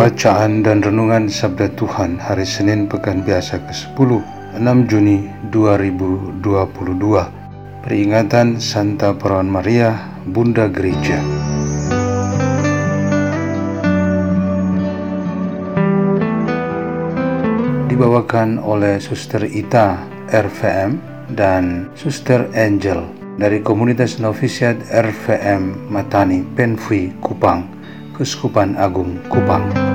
Bacaan dan Renungan Sabda Tuhan Hari Senin Pekan Biasa ke-10 6 Juni 2022 Peringatan Santa Perawan Maria Bunda Gereja Dibawakan oleh Suster Ita RVM dan Suster Angel dari komunitas novisiat RVM Matani Penfui Kupang Keuskupan Agung Kupang.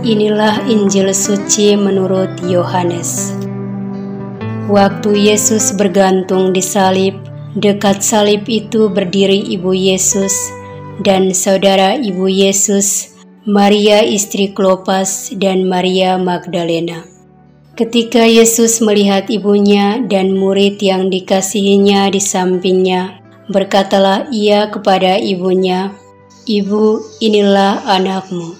Inilah Injil suci menurut Yohanes. Waktu Yesus bergantung di salib, dekat salib itu berdiri ibu Yesus dan saudara ibu Yesus, Maria istri Klopas dan Maria Magdalena. Ketika Yesus melihat ibunya dan murid yang dikasihinya di sampingnya, berkatalah ia kepada ibunya, "Ibu, inilah anakmu."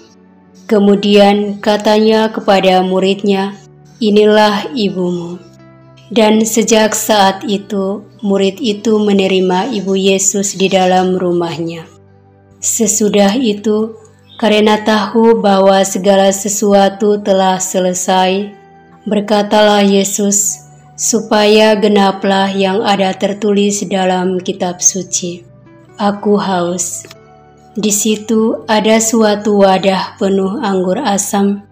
Kemudian katanya kepada muridnya, "Inilah ibumu." Dan sejak saat itu, murid itu menerima ibu Yesus di dalam rumahnya. Sesudah itu, karena tahu bahwa segala sesuatu telah selesai, berkatalah Yesus, supaya genaplah yang ada tertulis dalam kitab suci. Aku haus. Di situ ada suatu wadah penuh anggur asam,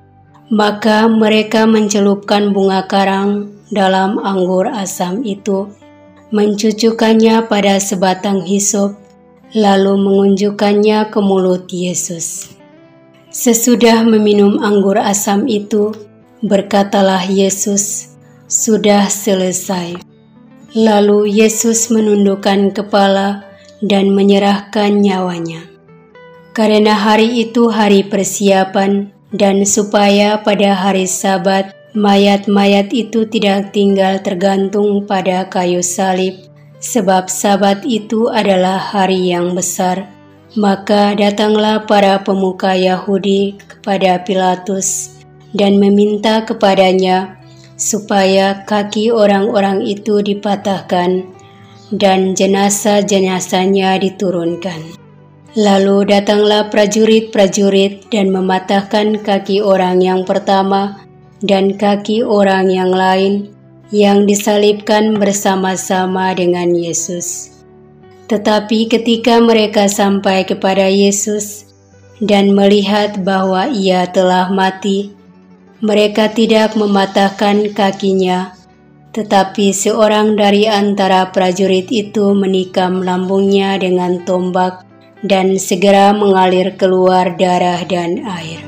maka mereka mencelupkan bunga karang dalam anggur asam itu, mencucukkannya pada sebatang hisop, lalu mengunjukkannya ke mulut Yesus. Sesudah meminum anggur asam itu, berkatalah Yesus, "Sudah selesai." Lalu Yesus menundukkan kepala dan menyerahkan nyawanya karena hari itu hari persiapan, dan supaya pada hari Sabat mayat-mayat itu tidak tinggal tergantung pada kayu salib, sebab Sabat itu adalah hari yang besar. Maka datanglah para pemuka Yahudi kepada Pilatus dan meminta kepadanya supaya kaki orang-orang itu dipatahkan dan jenazah-jenazahnya diturunkan. Lalu datanglah prajurit-prajurit dan mematahkan kaki orang yang pertama dan kaki orang yang lain yang disalibkan bersama-sama dengan Yesus. Tetapi ketika mereka sampai kepada Yesus dan melihat bahwa ia telah mati, mereka tidak mematahkan kakinya, tetapi seorang dari antara prajurit itu menikam lambungnya dengan tombak dan segera mengalir keluar darah dan air.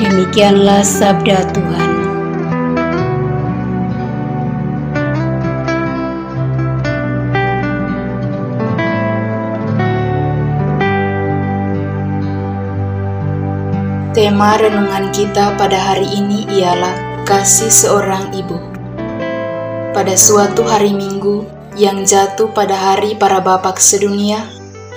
Demikianlah sabda Tuhan. Tema renungan kita pada hari ini ialah kasih seorang ibu. Pada suatu hari Minggu yang jatuh pada hari para bapak sedunia,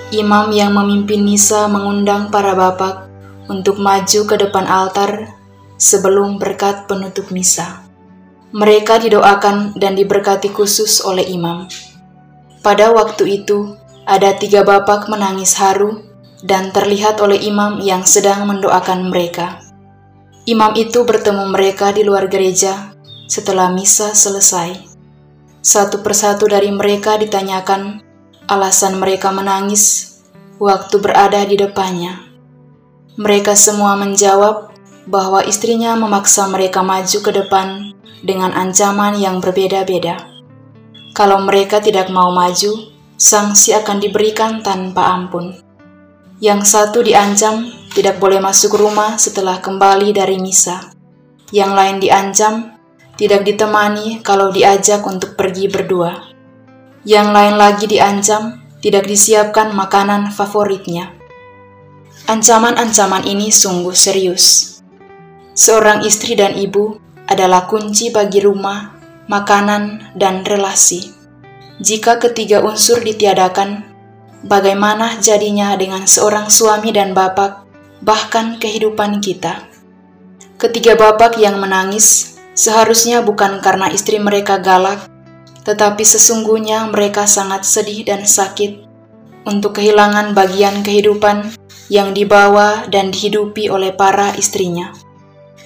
Imam yang memimpin misa mengundang para bapak untuk maju ke depan altar sebelum berkat penutup misa. Mereka didoakan dan diberkati khusus oleh imam. Pada waktu itu, ada tiga bapak menangis haru dan terlihat oleh imam yang sedang mendoakan mereka. Imam itu bertemu mereka di luar gereja setelah misa selesai. Satu persatu dari mereka ditanyakan alasan mereka menangis waktu berada di depannya. Mereka semua menjawab bahwa istrinya memaksa mereka maju ke depan dengan ancaman yang berbeda-beda. Kalau mereka tidak mau maju, sanksi akan diberikan tanpa ampun. Yang satu diancam tidak boleh masuk rumah setelah kembali dari misa. yang lain diancam, tidak ditemani kalau diajak untuk pergi berdua. Yang lain lagi diancam, tidak disiapkan makanan favoritnya. Ancaman-ancaman ini sungguh serius. Seorang istri dan ibu adalah kunci bagi rumah, makanan, dan relasi. Jika ketiga unsur ditiadakan, bagaimana jadinya dengan seorang suami dan bapak, bahkan kehidupan kita? Ketiga bapak yang menangis seharusnya bukan karena istri mereka galak, tetapi sesungguhnya mereka sangat sedih dan sakit untuk kehilangan bagian kehidupan yang dibawa dan dihidupi oleh para istrinya.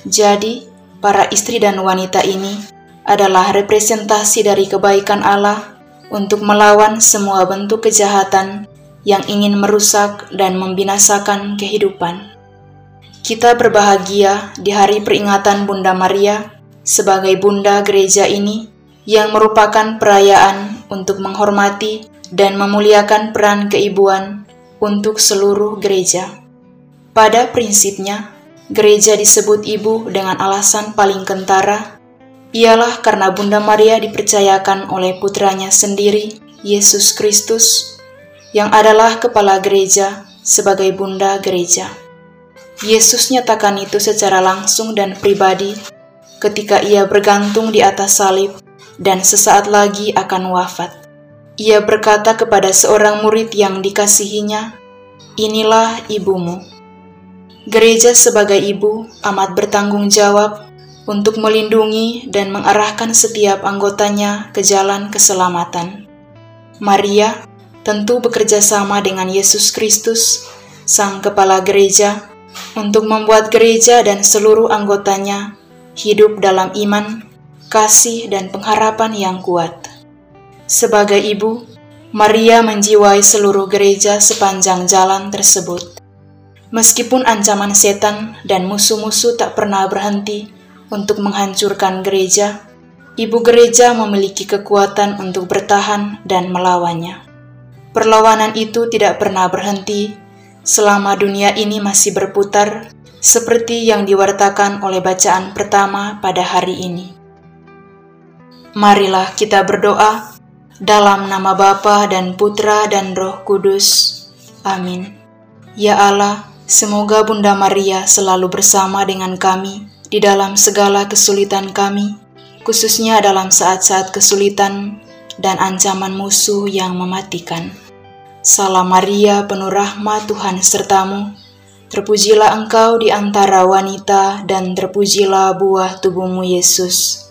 Jadi, para istri dan wanita ini adalah representasi dari kebaikan Allah untuk melawan semua bentuk kejahatan yang ingin merusak dan membinasakan kehidupan. Kita berbahagia di hari peringatan Bunda Maria sebagai Bunda Gereja ini yang merupakan perayaan untuk menghormati dan memuliakan peran keibuan untuk seluruh gereja. Pada prinsipnya, gereja disebut ibu dengan alasan paling kentara, ialah karena Bunda Maria dipercayakan oleh putranya sendiri, Yesus Kristus, yang adalah kepala gereja sebagai Bunda Gereja. Yesus nyatakan itu secara langsung dan pribadi ketika ia bergantung di atas salib dan sesaat lagi akan wafat. Ia berkata kepada seorang murid yang dikasihinya, "Inilah ibumu." Gereja sebagai ibu amat bertanggung jawab untuk melindungi dan mengarahkan setiap anggotanya ke jalan keselamatan. Maria tentu bekerja sama dengan Yesus Kristus, Sang Kepala Gereja, untuk membuat gereja dan seluruh anggotanya hidup dalam iman, kasih, dan pengharapan yang kuat. Sebagai ibu, Maria menjiwai seluruh gereja sepanjang jalan tersebut. Meskipun ancaman setan dan musuh-musuh tak pernah berhenti untuk menghancurkan gereja, ibu gereja memiliki kekuatan untuk bertahan dan melawannya. Perlawanan itu tidak pernah berhenti selama dunia ini masih berputar, seperti yang diwartakan oleh bacaan pertama pada hari ini. Marilah kita berdoa dalam nama Bapa dan Putra dan Roh Kudus. Amin. Ya Allah, semoga Bunda Maria selalu bersama dengan kami di dalam segala kesulitan kami, khususnya dalam saat-saat kesulitan dan ancaman musuh yang mematikan. Salam Maria, penuh rahmat Tuhan sertamu. Terpujilah engkau di antara wanita, dan terpujilah buah tubuhmu Yesus.